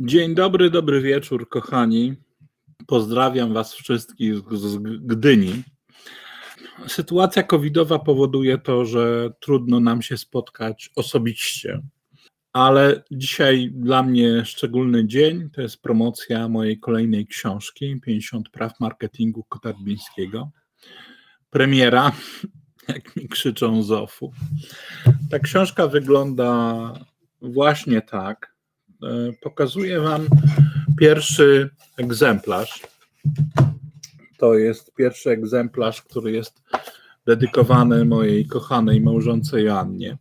Dzień dobry, dobry wieczór, kochani. Pozdrawiam Was wszystkich z Gdyni. Sytuacja covidowa powoduje to, że trudno nam się spotkać osobiście, ale dzisiaj dla mnie szczególny dzień to jest promocja mojej kolejnej książki 50 praw marketingu Kotarbińskiego. Premiera, jak mi krzyczą z OFU. Ta książka wygląda właśnie tak. E, pokazuję Wam pierwszy egzemplarz. To jest pierwszy egzemplarz, który jest dedykowany mojej kochanej małżonce Joannie.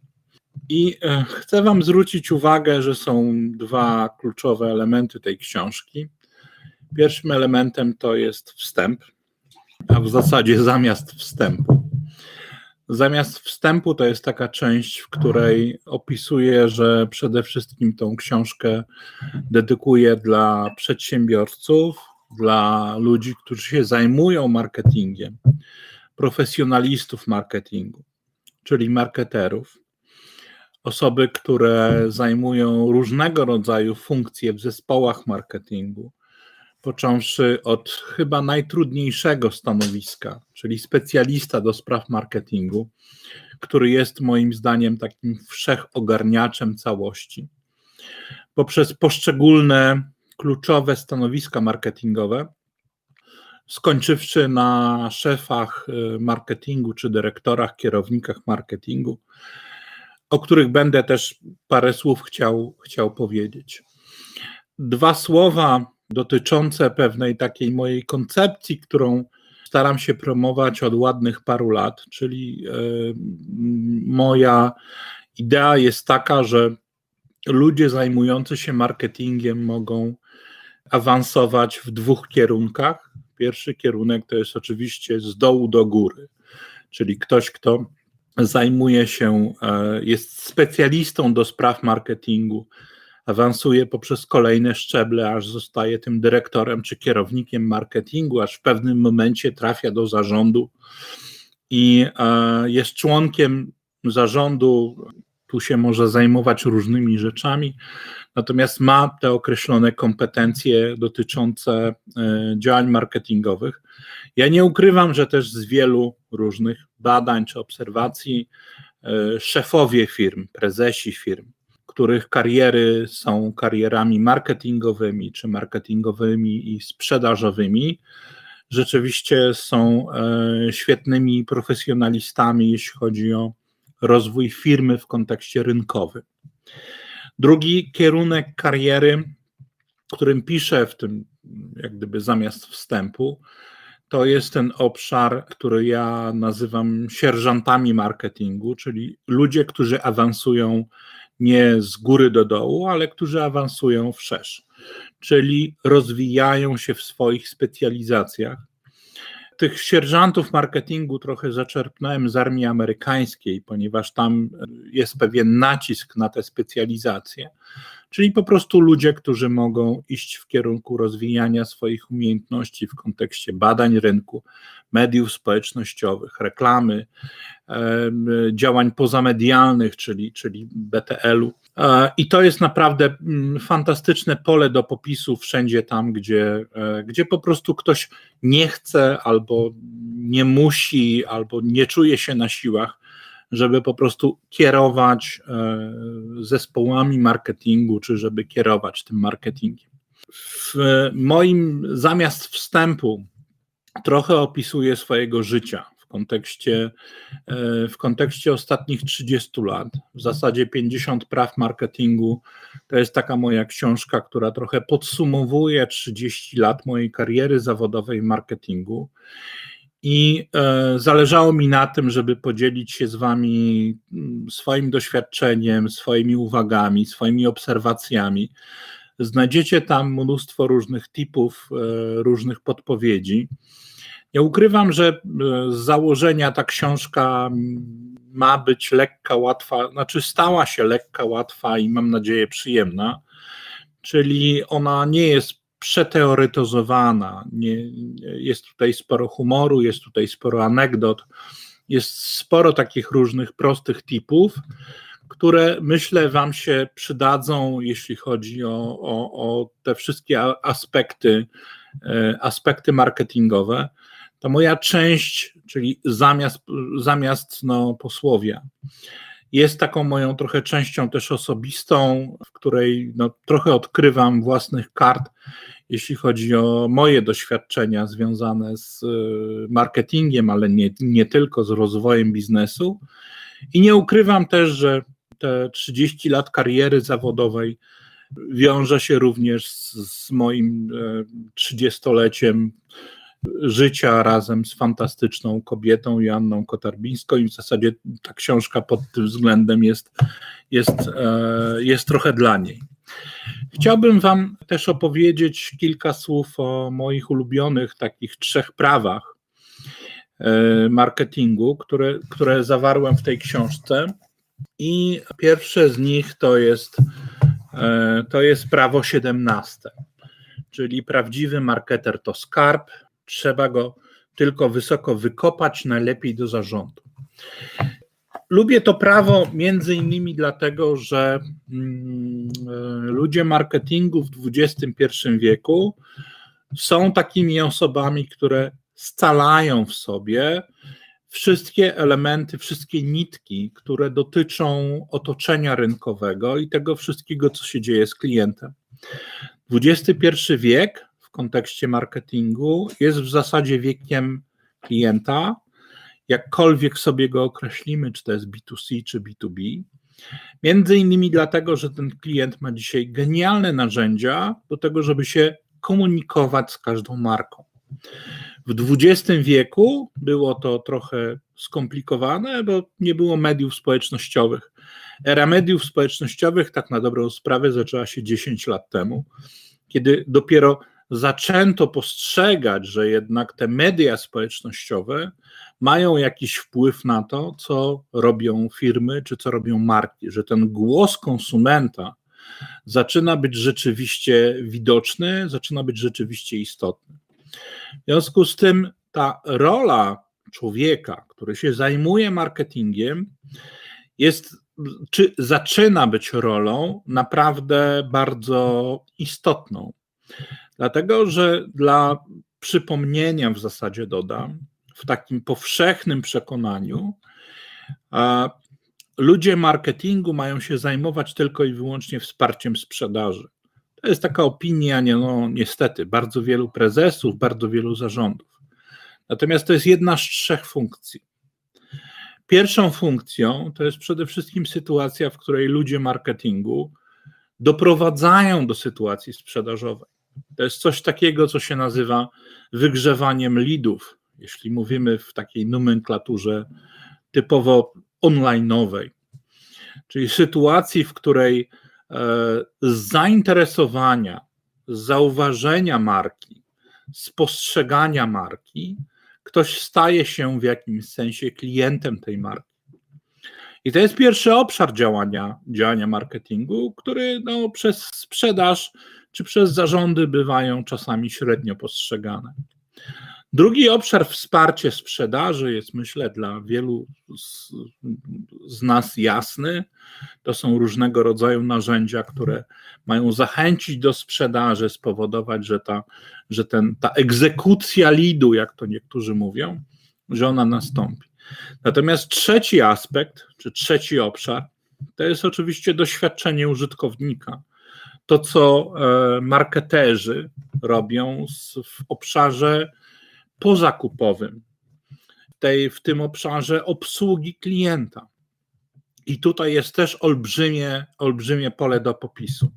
I e, chcę Wam zwrócić uwagę, że są dwa kluczowe elementy tej książki. Pierwszym elementem to jest wstęp, a w zasadzie zamiast wstępu. Zamiast wstępu to jest taka część, w której opisuję, że przede wszystkim tą książkę dedykuję dla przedsiębiorców, dla ludzi, którzy się zajmują marketingiem, profesjonalistów marketingu, czyli marketerów, osoby, które zajmują różnego rodzaju funkcje w zespołach marketingu, począwszy od chyba najtrudniejszego stanowiska, czyli specjalista do spraw marketingu, który jest moim zdaniem takim wszechogarniaczem całości. Poprzez poszczególne kluczowe stanowiska marketingowe, skończywszy na szefach y, marketingu czy dyrektorach, kierownikach marketingu, o których będę też parę słów chciał, chciał powiedzieć. Dwa słowa dotyczące pewnej takiej mojej koncepcji, którą staram się promować od ładnych paru lat, czyli e, moja idea jest taka, że ludzie zajmujący się marketingiem mogą awansować w dwóch kierunkach. Pierwszy kierunek to jest oczywiście z dołu do góry, czyli ktoś, kto zajmuje się, e, jest specjalistą do spraw marketingu, awansuje poprzez kolejne szczeble, aż zostaje tym dyrektorem czy kierownikiem marketingu, aż w pewnym momencie trafia do zarządu i e, jest członkiem zarządu. Tu się może zajmować różnymi rzeczami, natomiast ma te określone kompetencje dotyczące e, działań marketingowych. Ja nie ukrywam, że też z wielu różnych badań czy obserwacji e, szefowie firm, prezesi firm, których kariery są karierami marketingowymi czy marketingowymi i sprzedażowymi, rzeczywiście są e, świetnymi profesjonalistami, jeśli chodzi o rozwój firmy w kontekście rynkowym. Drugi kierunek kariery, którym piszę w tym, jak gdyby zamiast wstępu, to jest ten obszar, który ja nazywam sierżantami marketingu, czyli ludzie, którzy awansują nie z góry do dołu, ale którzy awansują wszerz, czyli rozwijają się w swoich specjalizacjach. Tych sierżantów marketingu trochę zaczerpnąłem z armii amerykańskiej, ponieważ tam jest pewien nacisk na te specjalizacje czyli po prostu ludzie, którzy mogą iść w kierunku rozwijania swoich umiejętności w kontekście badań rynku, mediów społecznościowych, reklamy, działań pozamedialnych, czyli, czyli BTL-u. E, I to jest naprawdę mm, fantastyczne pole do popisu wszędzie tam, gdzie, e, gdzie po prostu ktoś nie chce albo nie musi, albo nie czuje się na siłach żeby po prostu kierować e, zespołami marketingu, czy żeby kierować tym marketingiem. W moim zamiast wstępu trochę opisuję swojego życia w kontekście, e, w kontekście ostatnich 30 lat. W zasadzie 50 praw marketingu to jest taka moja książka, która trochę podsumowuje 30 lat mojej kariery zawodowej w marketingu. I e, zależało mi na tym, żeby podzielić się z Wami mm, swoim doświadczeniem, swoimi uwagami, swoimi obserwacjami. Znajdziecie tam mnóstwo różnych typów, e, różnych podpowiedzi. Ja ukrywam, że e, z założenia ta książka ma być lekka, łatwa, znaczy stała się lekka, łatwa i mam nadzieję przyjemna. Czyli ona nie jest przeteoretyzowana. Nie, jest tutaj sporo humoru, jest tutaj sporo anegdot, jest sporo takich różnych prostych tipów, które myślę Wam się przydadzą, jeśli chodzi o, o, o te wszystkie aspekty, e, aspekty marketingowe. To moja część, czyli zamiast, zamiast no, posłowia, jest taką moją trochę częścią też osobistą, w której no, trochę odkrywam własnych kart, jeśli chodzi o moje doświadczenia związane z e, marketingiem, ale nie, nie tylko z rozwojem biznesu. I nie ukrywam też, że te 30 lat kariery zawodowej wiąże się również z, z moim 30-leciem e, życia razem z fantastyczną kobietą Joanną Kotarbińską i w zasadzie ta książka pod tym względem jest, jest, e, jest trochę dla niej. Chciałbym Wam też opowiedzieć kilka słów o moich ulubionych takich trzech prawach e, marketingu, które, które zawarłem w tej książce. I pierwsze z nich to jest, e, to jest prawo 17, czyli prawdziwy marketer to skarb, trzeba go tylko wysoko wykopać, najlepiej do zarządu. Lubię to prawo między innymi dlatego, że mm, ludzie marketingu w XXI wieku są takimi osobami, które scalają w sobie wszystkie elementy, wszystkie nitki, które dotyczą otoczenia rynkowego i tego wszystkiego, co się dzieje z klientem. XXI wiek kontekście marketingu jest w zasadzie wiekiem klienta, jakkolwiek sobie go określimy, czy to jest B2C, czy B2B. Między innymi dlatego, że ten klient ma dzisiaj genialne narzędzia do tego, żeby się komunikować z każdą marką. W XX wieku było to trochę skomplikowane, bo nie było mediów społecznościowych. Era mediów społecznościowych, tak na dobrą sprawę, zaczęła się 10 lat temu, kiedy dopiero zaczęto postrzegać, że jednak te media społecznościowe mają jakiś wpływ na to, co robią firmy czy co robią marki, że ten głos konsumenta zaczyna być rzeczywiście widoczny, zaczyna być rzeczywiście istotny. W związku z tym ta rola człowieka, który się zajmuje marketingiem, jest, czy zaczyna być rolą naprawdę bardzo istotną. Dlatego, że dla przypomnienia w zasadzie dodam, w takim powszechnym przekonaniu, ludzie marketingu mają się zajmować tylko i wyłącznie wsparciem sprzedaży. To jest taka opinia, nie, no, niestety, bardzo wielu prezesów, bardzo wielu zarządów. Natomiast to jest jedna z trzech funkcji. Pierwszą funkcją to jest przede wszystkim sytuacja, w której ludzie marketingu doprowadzają do sytuacji sprzedażowej. To jest coś takiego, co się nazywa wygrzewaniem lidów, jeśli mówimy w takiej nomenklaturze typowo online'owej. Czyli sytuacji, w której e, z zainteresowania, z zauważenia marki, spostrzegania marki, ktoś staje się w jakimś sensie klientem tej marki. I to jest pierwszy obszar działania, działania marketingu, który no, przez sprzedaż czy przez zarządy bywają czasami średnio postrzegane. Drugi obszar wsparcie sprzedaży jest, myślę, dla wielu z, z, nas jasny. To są różnego rodzaju narzędzia, które mają zachęcić do sprzedaży, spowodować, że ta, że ten, ta egzekucja lidu, jak to niektórzy mówią, że ona nastąpi. Natomiast trzeci aspekt, czy trzeci obszar, to jest oczywiście doświadczenie użytkownika. To, co e, marketerzy robią w obszarze pozakupowym, tej, w tym obszarze obsługi klienta. I tutaj jest też olbrzymie, olbrzymie pole do popisu.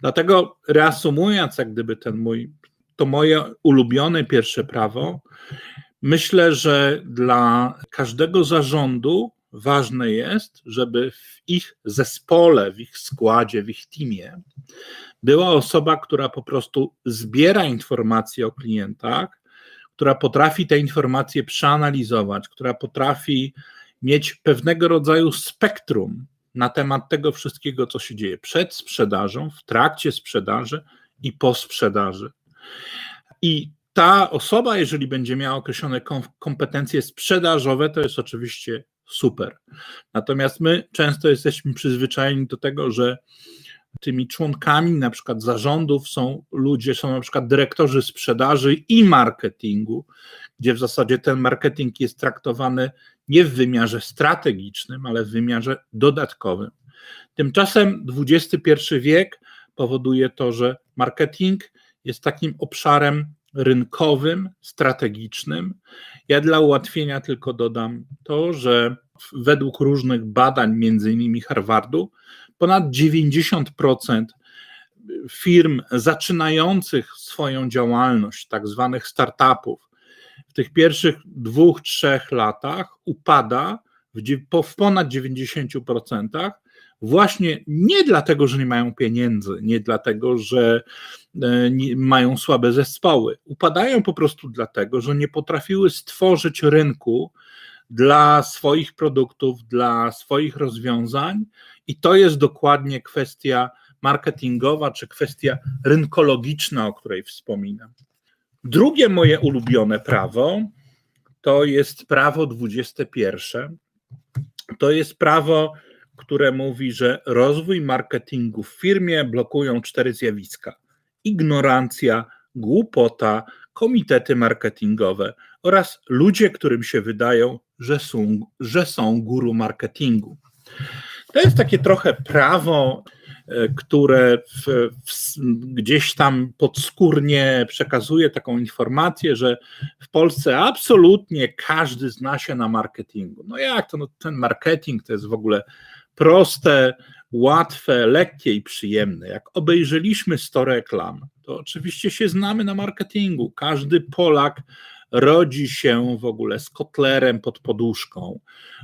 Dlatego reasumując, jak gdyby ten mój, to moje ulubione pierwsze prawo, myślę, że dla każdego zarządu ważne jest, żeby w ich zespole, w ich składzie, w ich teamie była osoba, która po prostu zbiera informacje o klientach, która potrafi te informacje przeanalizować, która potrafi mieć pewnego rodzaju spektrum na temat tego wszystkiego, co się dzieje przed sprzedażą, w trakcie sprzedaży i po sprzedaży. I ta osoba, jeżeli będzie miała określone kompetencje sprzedażowe, to jest oczywiście super. Natomiast my często jesteśmy przyzwyczajeni do tego, że tymi członkami na przykład zarządów są ludzie, są na przykład dyrektorzy sprzedaży i marketingu, gdzie w zasadzie ten marketing jest traktowany nie w wymiarze strategicznym, ale w wymiarze dodatkowym. Tymczasem XXI wiek powoduje to, że marketing jest takim obszarem rynkowym, strategicznym. Ja dla ułatwienia tylko dodam to, że według różnych badań, między innymi Harvardu, ponad 90% firm zaczynających swoją działalność, tak zwanych startupów, w tych pierwszych dwóch, trzech latach upada w, ponad 90%, właśnie nie dlatego, że nie mają pieniędzy, nie dlatego, że e, mają słabe zespoły. Upadają po prostu dlatego, że nie potrafiły stworzyć rynku dla swoich produktów, dla swoich rozwiązań, i to jest dokładnie kwestia marketingowa czy kwestia rynkologiczna, o której wspominam. Drugie moje ulubione prawo to jest prawo 21. To jest prawo, które mówi, że rozwój marketingu w firmie blokują cztery zjawiska: ignorancja, głupota, komitety marketingowe oraz ludzie, którym się wydają, że są, że są guru marketingu. To jest takie trochę prawo, e, które w, w, gdzieś tam podskórnie przekazuje taką informację, że w Polsce absolutnie każdy zna się na marketingu. No jak to? No, ten marketing to jest w ogóle proste, łatwe, lekkie i przyjemne. Jak obejrzeliśmy 100 reklam, to oczywiście się znamy na marketingu. Każdy Polak rodzi się w ogóle z kotlerem pod poduszką,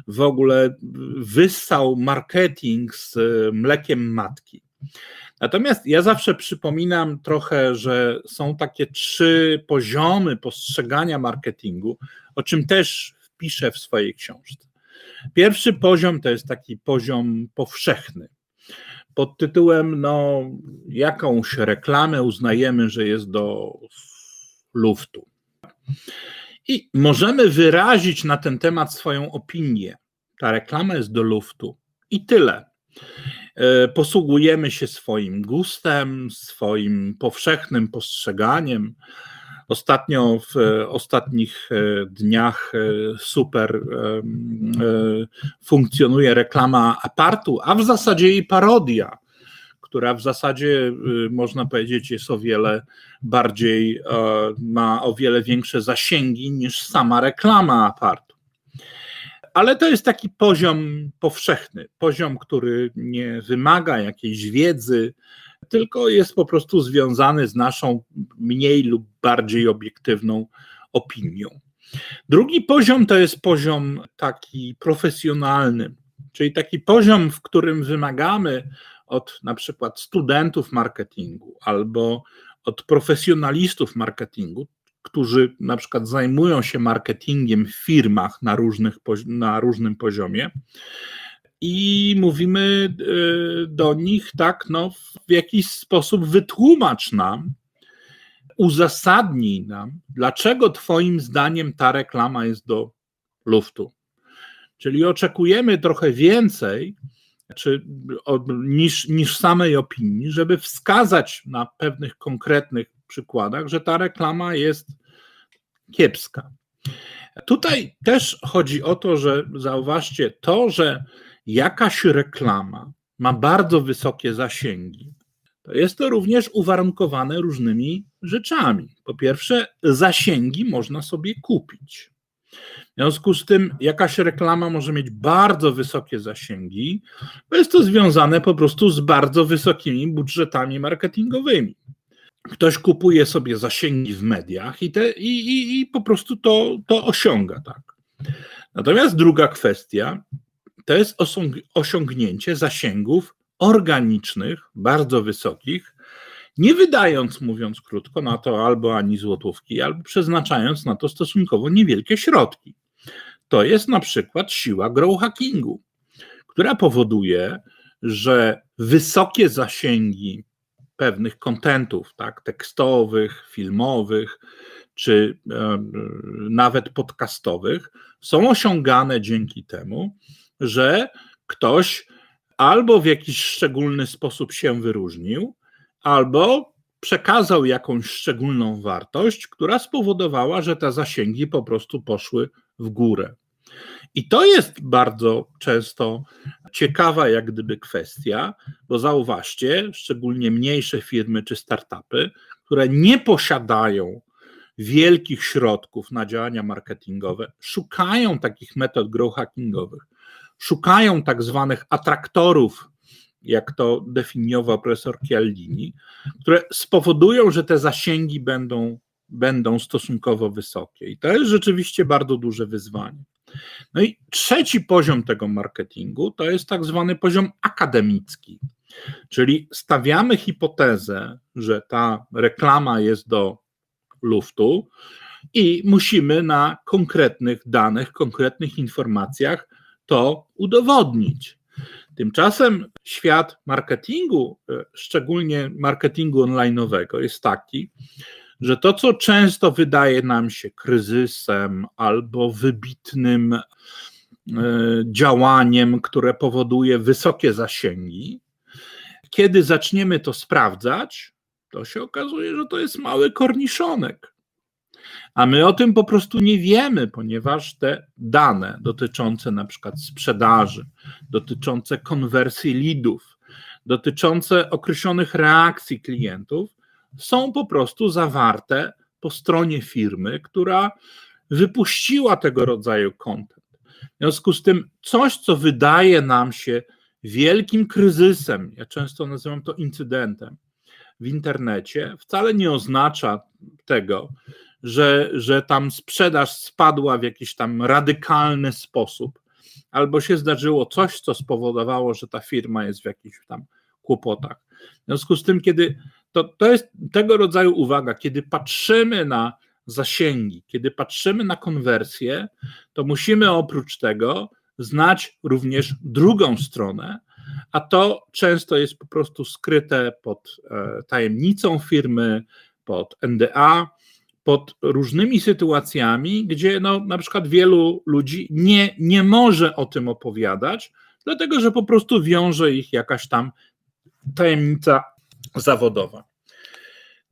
w ogóle wyssał marketing z mlekiem matki. Natomiast ja zawsze przypominam trochę, że są takie trzy poziomy postrzegania marketingu, o czym też piszę w swojej książce. Pierwszy poziom to jest taki poziom powszechny. Pod tytułem, no, jakąś reklamę uznajemy, że jest do luftu. I możemy wyrazić na ten temat swoją opinię. Ta reklama jest do luftu i tyle. E, posługujemy się swoim gustem, swoim powszechnym postrzeganiem. Ostatnio w ostatnich e, dniach e, super funkcjonuje reklama apartu, a w zasadzie i parodia która w zasadzie można powiedzieć jest o wiele bardziej, e, ma o wiele większe zasięgi niż sama reklama apartu. Ale to jest taki poziom powszechny, poziom, który nie wymaga jakiejś wiedzy, tylko jest po prostu związany z naszą mniej lub bardziej obiektywną opinią. Drugi poziom to jest poziom taki profesjonalny, czyli taki poziom, w którym wymagamy od na przykład studentów marketingu albo od profesjonalistów marketingu, którzy na przykład zajmują się marketingiem w firmach na, różnych, na różnym poziomie. I mówimy y, do nich tak, no, w jakiś sposób wytłumacz nam, uzasadnij nam, dlaczego Twoim zdaniem ta reklama jest do luftu. Czyli oczekujemy trochę więcej czy niż, niż samej opinii, żeby wskazać na pewnych konkretnych przykładach, że ta reklama jest kiepska. Tutaj też chodzi o to, że zauważcie, to, że jakaś reklama ma bardzo wysokie zasięgi, to jest to również uwarunkowane różnymi rzeczami. Po pierwsze, zasięgi można sobie kupić. W związku z tym jakaś reklama może mieć bardzo wysokie zasięgi, bo jest to związane po prostu z bardzo wysokimi budżetami marketingowymi. Ktoś kupuje sobie zasięgi w mediach i, te, i, i, i po prostu to, to osiąga. Tak. Natomiast druga kwestia to jest osiągnięcie zasięgów organicznych, bardzo wysokich, nie wydając, mówiąc krótko, na to albo ani złotówki, albo przeznaczając na to stosunkowo niewielkie środki. To jest na przykład siła grow hackingu, która powoduje, że wysokie zasięgi pewnych kontentów, tak, tekstowych, filmowych, czy nawet podcastowych, są osiągane dzięki temu, że ktoś albo w jakiś szczególny sposób się wyróżnił, albo przekazał jakąś szczególną wartość, która spowodowała, że te zasięgi po prostu poszły w górę. I to jest bardzo często ciekawa, jak gdyby kwestia, bo zauważcie, szczególnie mniejsze firmy czy startupy, które nie posiadają wielkich środków na działania marketingowe, szukają takich metod grow hackingowych, szukają tak zwanych atraktorów, jak to definiował profesor Chialdini, które spowodują, że te zasięgi będą, będą stosunkowo wysokie. I to jest rzeczywiście bardzo duże wyzwanie. No i trzeci poziom tego marketingu to jest tak zwany poziom akademicki, czyli stawiamy hipotezę, że ta reklama jest do luftu i musimy na konkretnych danych, konkretnych informacjach to udowodnić. Tymczasem świat marketingu, e, szczególnie marketingu online'owego, jest taki, że to, co często wydaje nam się kryzysem albo wybitnym e, działaniem, które powoduje wysokie zasięgi, kiedy zaczniemy to sprawdzać, to się okazuje, że to jest mały korniszonek. A my o tym po prostu nie wiemy, ponieważ te dane dotyczące na przykład sprzedaży, dotyczące konwersji lidów, dotyczące określonych reakcji klientów są po prostu zawarte po stronie firmy, która wypuściła tego rodzaju content. W związku z tym, coś, co wydaje nam się wielkim kryzysem, ja często nazywam to incydentem w internecie, wcale nie oznacza tego, że, że tam sprzedaż spadła w jakiś tam radykalny sposób, albo się zdarzyło coś, co spowodowało, że ta firma jest w jakichś tam kłopotach. W związku z tym, kiedy to, to jest tego rodzaju uwaga, kiedy patrzymy na zasięgi, kiedy patrzymy na konwersję, to musimy oprócz tego znać również drugą stronę, a to często jest po prostu skryte pod e, tajemnicą firmy, pod NDA, pod różnymi sytuacjami, gdzie no, na przykład wielu ludzi nie, nie może o tym opowiadać, dlatego że po prostu wiąże ich jakaś tam tajemnica zawodowa.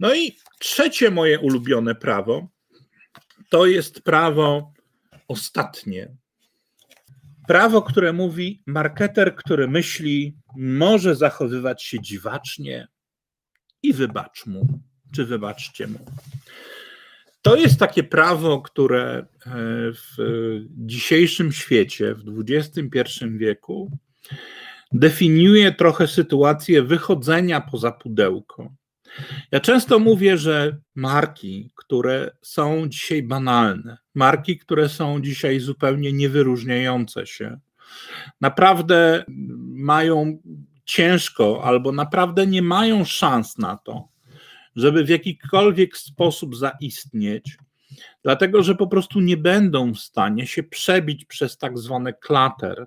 No i trzecie moje ulubione prawo to jest prawo ostatnie. Prawo, które mówi, marketer, który myśli, może zachowywać się dziwacznie i wybacz mu, czy wybaczcie mu. To jest takie prawo, które e, w dzisiejszym świecie, w XXI wieku, definiuje trochę sytuację wychodzenia poza pudełko. Ja często mówię, że marki, które są dzisiaj banalne, marki, które są dzisiaj zupełnie niewyróżniające się, naprawdę mają ciężko albo naprawdę nie mają szans na to, żeby w jakikolwiek sposób zaistnieć, dlatego że po prostu nie będą w stanie się przebić przez tak zwany klater,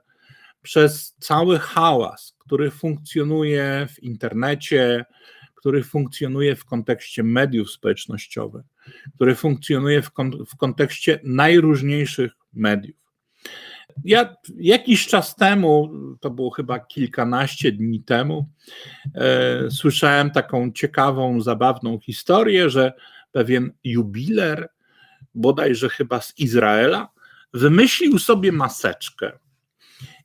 przez cały hałas, który funkcjonuje w internecie, który funkcjonuje w kontekście mediów społecznościowych, który funkcjonuje w, w kontekście najróżniejszych mediów. Ja jakiś czas temu, to było chyba kilkanaście dni temu, e, słyszałem taką ciekawą, zabawną historię, że pewien jubiler, bodajże chyba z Izraela, wymyślił sobie maseczkę.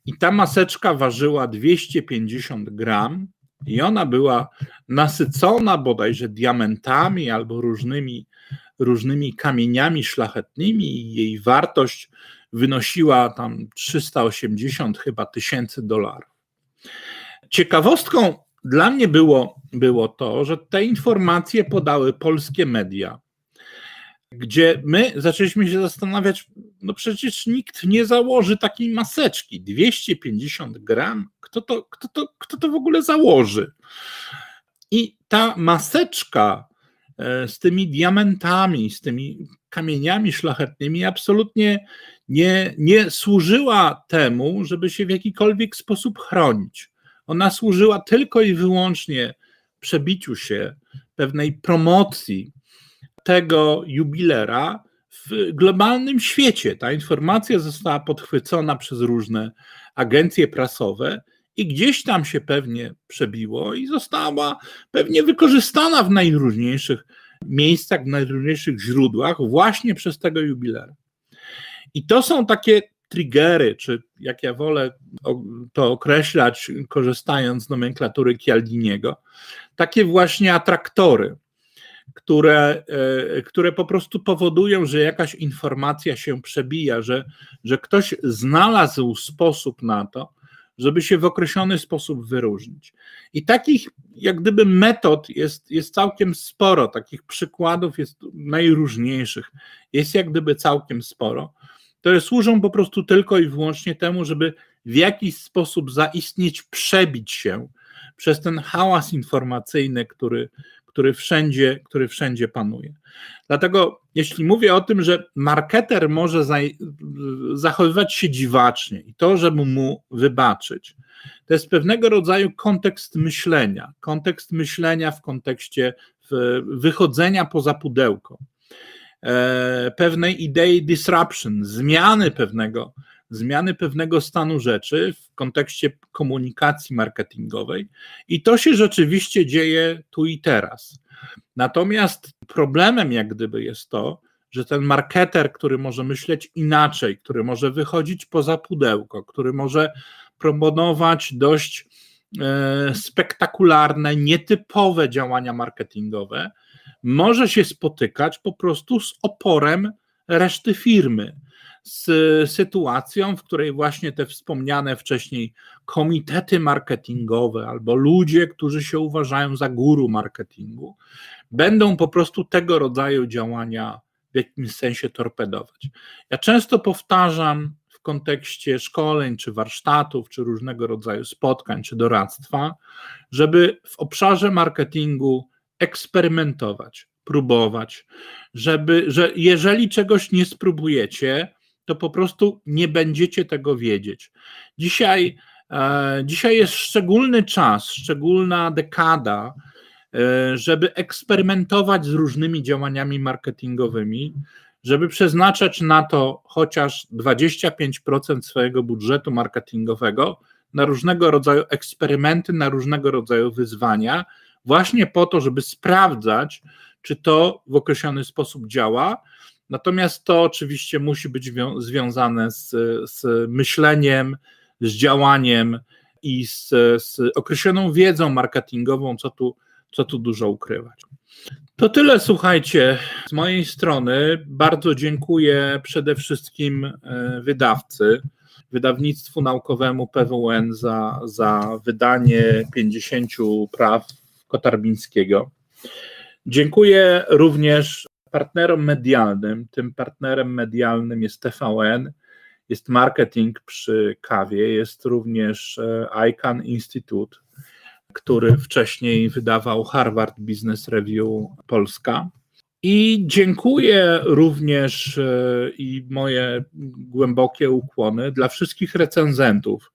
I ta maseczka ważyła 250 gram, i ona była nasycona bodajże diamentami albo różnymi, różnymi kamieniami szlachetnymi, i jej wartość wynosiła tam 380 chyba tysięcy dolarów. Ciekawostką dla mnie było, było to, że te informacje podały polskie media, gdzie my zaczęliśmy się zastanawiać, no przecież nikt nie założy takiej maseczki, 250 gram, kto to, kto to, kto to w ogóle założy? I ta maseczka e, z tymi diamentami, z tymi kamieniami szlachetnymi absolutnie nie, nie służyła temu, żeby się w jakikolwiek sposób chronić. Ona służyła tylko i wyłącznie przebiciu się pewnej promocji tego jubilera w globalnym świecie. Ta informacja została podchwycona przez różne agencje prasowe i gdzieś tam się pewnie przebiło i została pewnie wykorzystana w najróżniejszych miejscach, w najróżniejszych źródłach właśnie przez tego jubilera. I to są takie triggery, czy jak ja wolę to określać, korzystając z nomenklatury Chialdiniego, takie właśnie atraktory, które, e, które po prostu powodują, że jakaś informacja się przebija, że, że ktoś znalazł sposób na to, żeby się w określony sposób wyróżnić. I takich, jak gdyby, metod jest, jest całkiem sporo, takich przykładów jest najróżniejszych, jest jak gdyby całkiem sporo, które służą po prostu tylko i wyłącznie temu, żeby w jakiś sposób zaistnieć, przebić się przez ten hałas informacyjny, który, który, wszędzie, który wszędzie panuje. Dlatego, jeśli mówię o tym, że marketer może zachowywać się dziwacznie i to, żeby mu wybaczyć, to jest pewnego rodzaju kontekst myślenia. Kontekst myślenia w kontekście wychodzenia poza pudełko, pewnej idei disruption, zmiany pewnego, zmiany pewnego stanu rzeczy w kontekście komunikacji marketingowej i to się rzeczywiście dzieje tu i teraz. Natomiast problemem jak gdyby jest to, że ten marketer, który może myśleć inaczej, który może wychodzić poza pudełko, który może proponować dość e, spektakularne, nietypowe działania marketingowe, może się spotykać po prostu z oporem reszty firmy z sytuacją, w której właśnie te wspomniane wcześniej komitety marketingowe albo ludzie, którzy się uważają za guru marketingu, będą po prostu tego rodzaju działania w jakimś sensie torpedować. Ja często powtarzam w kontekście szkoleń, czy warsztatów, czy różnego rodzaju spotkań, czy doradztwa, żeby w obszarze marketingu eksperymentować, próbować, żeby, że jeżeli czegoś nie spróbujecie, to po prostu nie będziecie tego wiedzieć. Dzisiaj, e, dzisiaj jest szczególny czas, szczególna dekada, e, żeby eksperymentować z różnymi działaniami marketingowymi, żeby przeznaczać na to chociaż 25% swojego budżetu marketingowego na różnego rodzaju eksperymenty, na różnego rodzaju wyzwania, właśnie po to, żeby sprawdzać, czy to w określony sposób działa, Natomiast to oczywiście musi być związane z, z myśleniem, z działaniem i z, z określoną wiedzą marketingową, co tu, co tu dużo ukrywać. To tyle, słuchajcie, z mojej strony. Bardzo dziękuję przede wszystkim e, wydawcy, wydawnictwu naukowemu PWN za, za wydanie 50 praw Kotarbińskiego. Dziękuję również partnerem medialnym. Tym partnerem medialnym jest TVN, jest marketing przy kawie, jest również e, ICANN Institute, który wcześniej wydawał Harvard Business Review Polska. I dziękuję również e, i moje głębokie ukłony dla wszystkich recenzentów,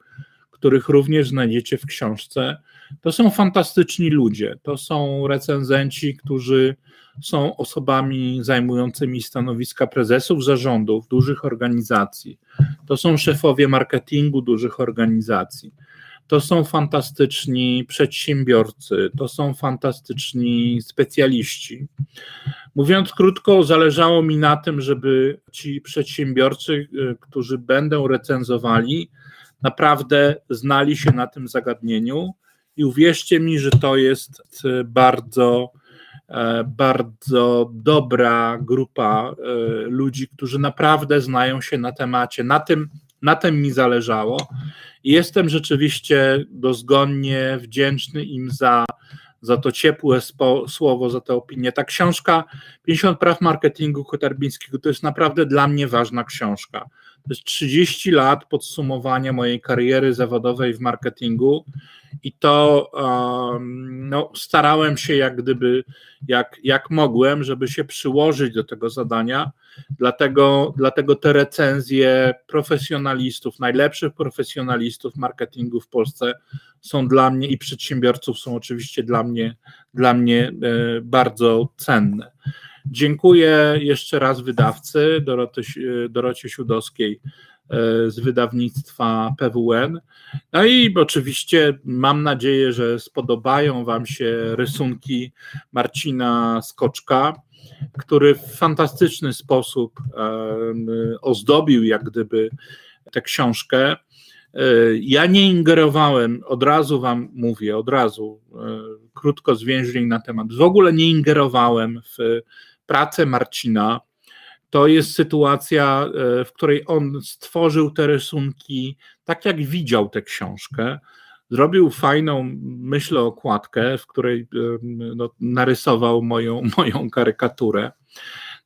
których również znajdziecie w książce. To są fantastyczni ludzie. To są recenzenci, którzy są osobami zajmującymi stanowiska prezesów zarządów dużych organizacji. To są szefowie marketingu dużych organizacji. To są fantastyczni przedsiębiorcy, to są fantastyczni specjaliści. Mówiąc krótko, zależało mi na tym, żeby ci przedsiębiorcy, y, którzy będą recenzowali, naprawdę znali się na tym zagadnieniu. I uwierzcie mi, że to jest bardzo E, bardzo dobra grupa e, ludzi, którzy naprawdę znają się na temacie. Na tym, na tym mi zależało. I jestem rzeczywiście dozgonnie wdzięczny im za, za to ciepłe spo, słowo, za tę opinię. Ta książka 50 praw marketingu Kotarbińskiego to jest naprawdę dla mnie ważna książka. To jest 30 lat podsumowania mojej kariery zawodowej w marketingu i to no, starałem się jak gdyby, jak, jak mogłem, żeby się przyłożyć do tego zadania. Dlatego, dlatego te recenzje profesjonalistów, najlepszych profesjonalistów marketingu w Polsce są dla mnie i przedsiębiorców są oczywiście dla mnie, dla mnie e, bardzo cenne. Dziękuję jeszcze raz wydawcy Doroty, Dorocie Siudowskiej e, z wydawnictwa PWN. No i oczywiście mam nadzieję, że spodobają Wam się rysunki Marcina Skoczka, który w fantastyczny sposób ozdobił jak gdyby tę książkę. E, ja nie ingerowałem, od razu Wam mówię, od razu, e, krótko zwięźlej na temat. W ogóle nie ingerowałem w pracę Marcina. To jest sytuacja, e, w której on stworzył te rysunki tak, jak widział tę książkę. Zrobił fajną, myślę, okładkę, w której no, narysował moją, moją karykaturę.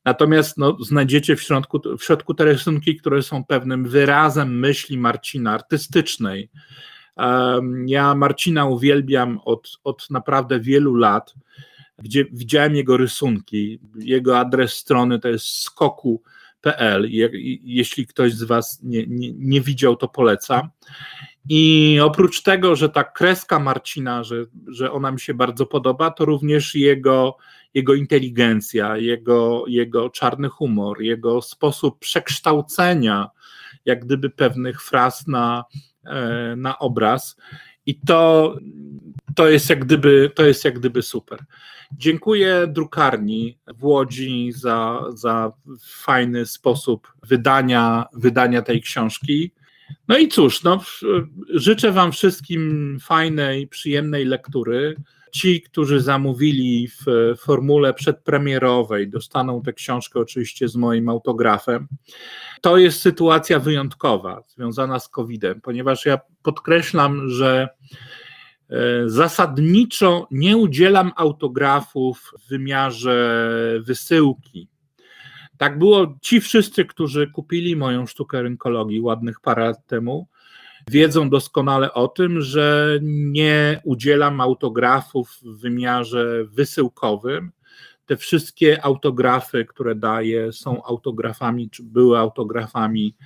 Natomiast no, znajdziecie w środku, w środku te rysunki, które są pewnym wyrazem myśli Marcina artystycznej. Ja Marcina uwielbiam od, od naprawdę wielu lat, gdzie widziałem jego rysunki. Jego adres strony to jest skoku.pl. Jeśli ktoś z Was nie, nie, nie widział, to polecam. I oprócz tego, że ta kreska Marcina, że, że ona mi się bardzo podoba, to również jego, jego inteligencja, jego, jego czarny humor, jego sposób przekształcenia jak gdyby pewnych fraz na, e, na obraz. I to, to, jest jak gdyby, to jest jak gdyby super. Dziękuję drukarni w Łodzi za, za fajny sposób wydania, wydania tej książki. No i cóż, no, życzę Wam wszystkim fajnej, przyjemnej lektury. Ci, którzy zamówili w formule przedpremierowej, dostaną tę książkę oczywiście z moim autografem. To jest sytuacja wyjątkowa, związana z COVID-em, ponieważ ja podkreślam, że e, zasadniczo nie udzielam autografów w wymiarze wysyłki. Tak było ci wszyscy, którzy kupili moją sztukę rynkologii ładnych parę lat temu, wiedzą doskonale o tym, że nie udzielam autografów w wymiarze wysyłkowym. Te wszystkie autografy, które daję, są autografami, czy były autografami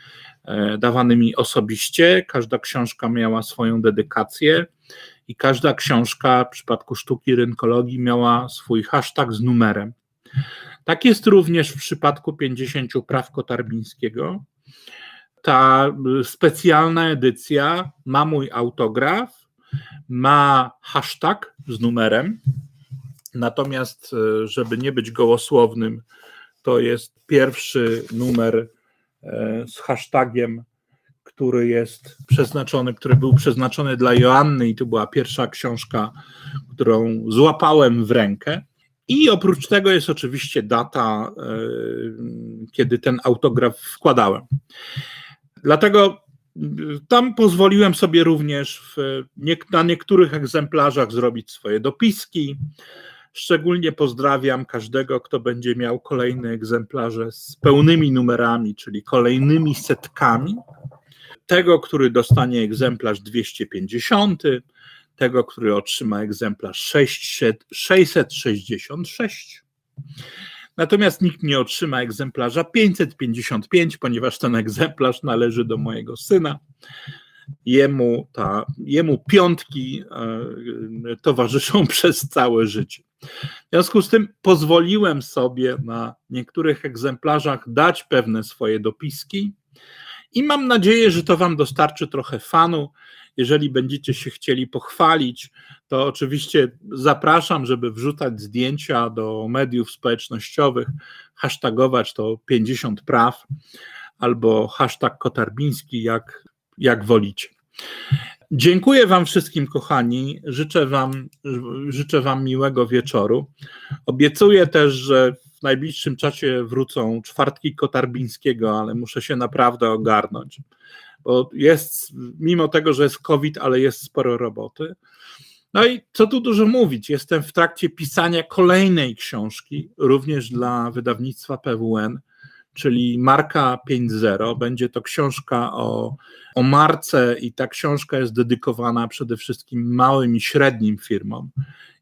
e, dawanymi osobiście. Każda książka miała swoją dedykację i każda książka w przypadku sztuki rynkologii miała swój hashtag z numerem. Tak jest również w przypadku 50 praw Kotarbińskiego ta specjalna edycja ma mój autograf, ma hashtag z numerem, natomiast, e, żeby nie być gołosłownym, to jest pierwszy numer e, z hashtagiem, który jest przeznaczony, który był przeznaczony dla Joanny i to była pierwsza książka, którą złapałem w rękę. I oprócz tego jest oczywiście data, kiedy ten autograf wkładałem. Dlatego tam pozwoliłem sobie również w, na niektórych egzemplarzach zrobić swoje dopiski. Szczególnie pozdrawiam każdego, kto będzie miał kolejne egzemplarze z pełnymi numerami, czyli kolejnymi setkami. Tego, który dostanie egzemplarz 250, tego, który otrzyma egzemplarz 600, 666 Natomiast nikt nie otrzyma egzemplarza 555, ponieważ ten egzemplarz należy do mojego syna. Jemu, ta, jemu piątki e, towarzyszą przez całe życie. W związku z tym pozwoliłem sobie na niektórych egzemplarzach dać pewne swoje dopiski i mam nadzieję, że to Wam dostarczy trochę fanu. Jeżeli będziecie się chcieli pochwalić, to oczywiście zapraszam, żeby wrzucać zdjęcia do mediów społecznościowych, hashtagować to 50 praw albo hashtag kotarbiński, jak, jak wolicie. Dziękuję Wam wszystkim, kochani. Życzę wam, życzę wam miłego wieczoru. Obiecuję też, że w najbliższym czasie wrócą czwartki Kotarbińskiego, ale muszę się naprawdę ogarnąć, bo jest, mimo tego, że jest COVID, ale jest sporo roboty. No i co tu dużo mówić, jestem w trakcie pisania kolejnej książki, również dla wydawnictwa PWN, czyli Marka 5.0. Będzie to książka o, o marce i ta książka jest dedykowana przede wszystkim małym i średnim firmom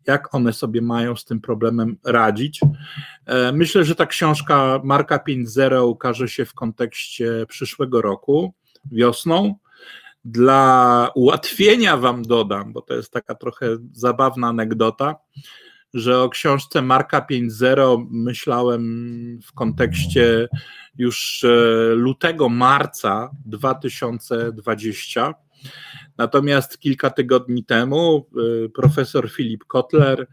jak one sobie mają z tym problemem radzić. E, myślę, że ta książka Marka 5.0 ukaże się w kontekście przyszłego roku, wiosną. Dla ułatwienia Wam dodam, bo to jest taka trochę zabawna anegdota, że o książce Marka 5.0 myślałem w kontekście już e, lutego, marca 2020. Natomiast kilka tygodni temu e, profesor Filip Kotler,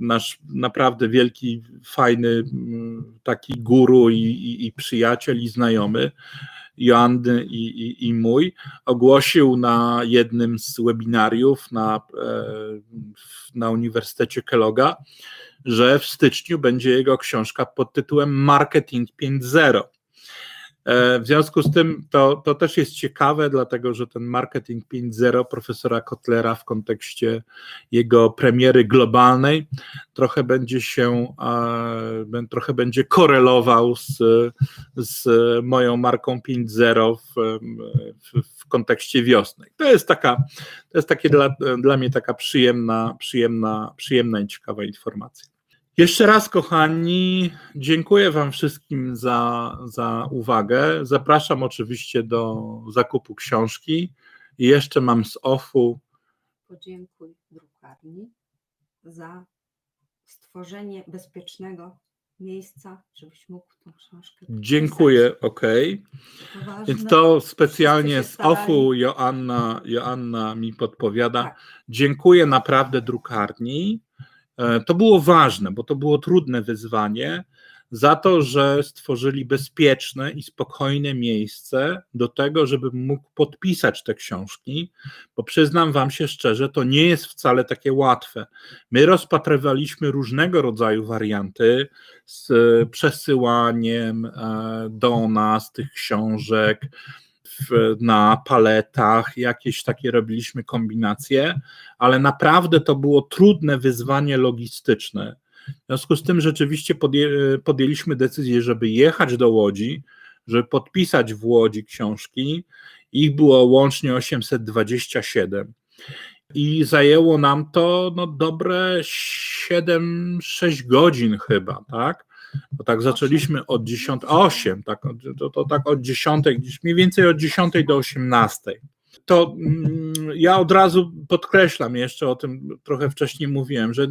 nasz naprawdę wielki, fajny taki guru i, i, i przyjaciel i znajomy, Joanny i, i, i, mój, ogłosił na jednym z webinariów na, na Uniwersytecie Kelloga, że w styczniu będzie jego książka pod tytułem Marketing 5.0. E, w związku z tym to, to też jest ciekawe, dlatego że ten marketing 5.0 profesora Kotlera w kontekście jego premiery globalnej trochę będzie się, trochę będzie korelował z, z moją marką 5.0 w, w, w kontekście wiosny. To jest taka, to jest takie dla, dla mnie taka przyjemna, przyjemna, przyjemna i ciekawa informacja. Jeszcze raz, kochani, dziękuję Wam wszystkim za, za uwagę. Zapraszam oczywiście do zakupu książki. I jeszcze mam z OFU. Podziękuj drukarni za stworzenie bezpiecznego miejsca, żebyś mógł tą książkę. Dziękuję, ok. Więc to specjalnie z OFU Joanna, Joanna mi podpowiada. Tak. Dziękuję naprawdę drukarni. E, to było ważne, bo to było trudne wyzwanie, za to, że stworzyli bezpieczne i spokojne miejsce do tego, żeby mógł podpisać te książki, bo przyznam Wam się szczerze, to nie jest wcale takie łatwe. My rozpatrywaliśmy różnego rodzaju warianty z przesyłaniem e, do nas tych książek na paletach, jakieś takie robiliśmy kombinacje, ale naprawdę to było trudne wyzwanie logistyczne. W związku z tym rzeczywiście podję, podjęliśmy decyzję, żeby jechać do Łodzi, żeby podpisać w Łodzi książki. Ich było łącznie 827. I zajęło nam to no, dobre 7-6 godzin chyba, tak? Bo tak zaczęliśmy od 10, 8, tak, to, to tak od 10, gdzieś mniej więcej od 10 do 18. To mm, ja od razu podkreślam jeszcze o tym trochę wcześniej mówiłem, że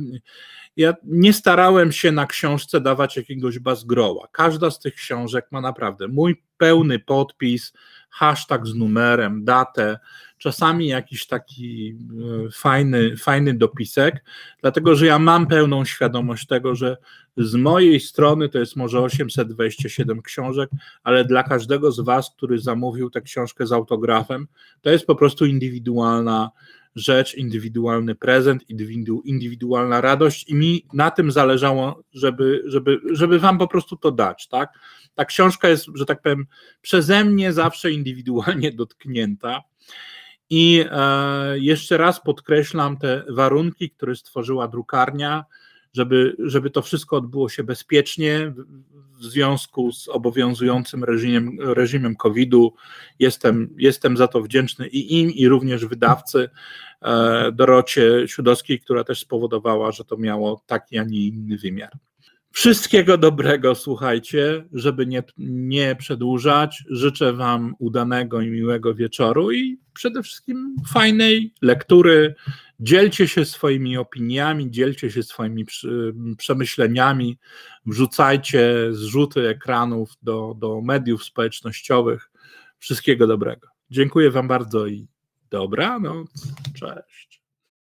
ja nie starałem się na książce dawać jakiegoś bazgroła. Każda z tych książek ma naprawdę mój pełny podpis, hashtag z numerem, datę, czasami jakiś taki e, fajny, fajny dopisek, dlatego że ja mam pełną świadomość tego, że z mojej strony to jest może 827 książek, ale dla każdego z Was, który zamówił tę książkę z autografem, to jest po prostu indywidualna rzecz, indywidualny prezent, indywidualna radość i mi na tym zależało, żeby, żeby, żeby Wam po prostu to dać, tak? Ta książka jest, że tak powiem, przeze mnie zawsze indywidualnie dotknięta. I e, jeszcze raz podkreślam te warunki, które stworzyła drukarnia, żeby, żeby to wszystko odbyło się bezpiecznie w związku z obowiązującym reżimem, reżimem COVID-u. Jestem, jestem za to wdzięczny i im, i również wydawcy e, Dorocie Siudowskiej, która też spowodowała, że to miało taki, a nie inny wymiar. Wszystkiego dobrego, słuchajcie, żeby nie, nie przedłużać. Życzę Wam udanego i miłego wieczoru i przede wszystkim fajnej lektury. Dzielcie się swoimi opiniami, dzielcie się swoimi przemyśleniami, wrzucajcie zrzuty ekranów do, do mediów społecznościowych. Wszystkiego dobrego. Dziękuję Wam bardzo i dobranoc. Cześć.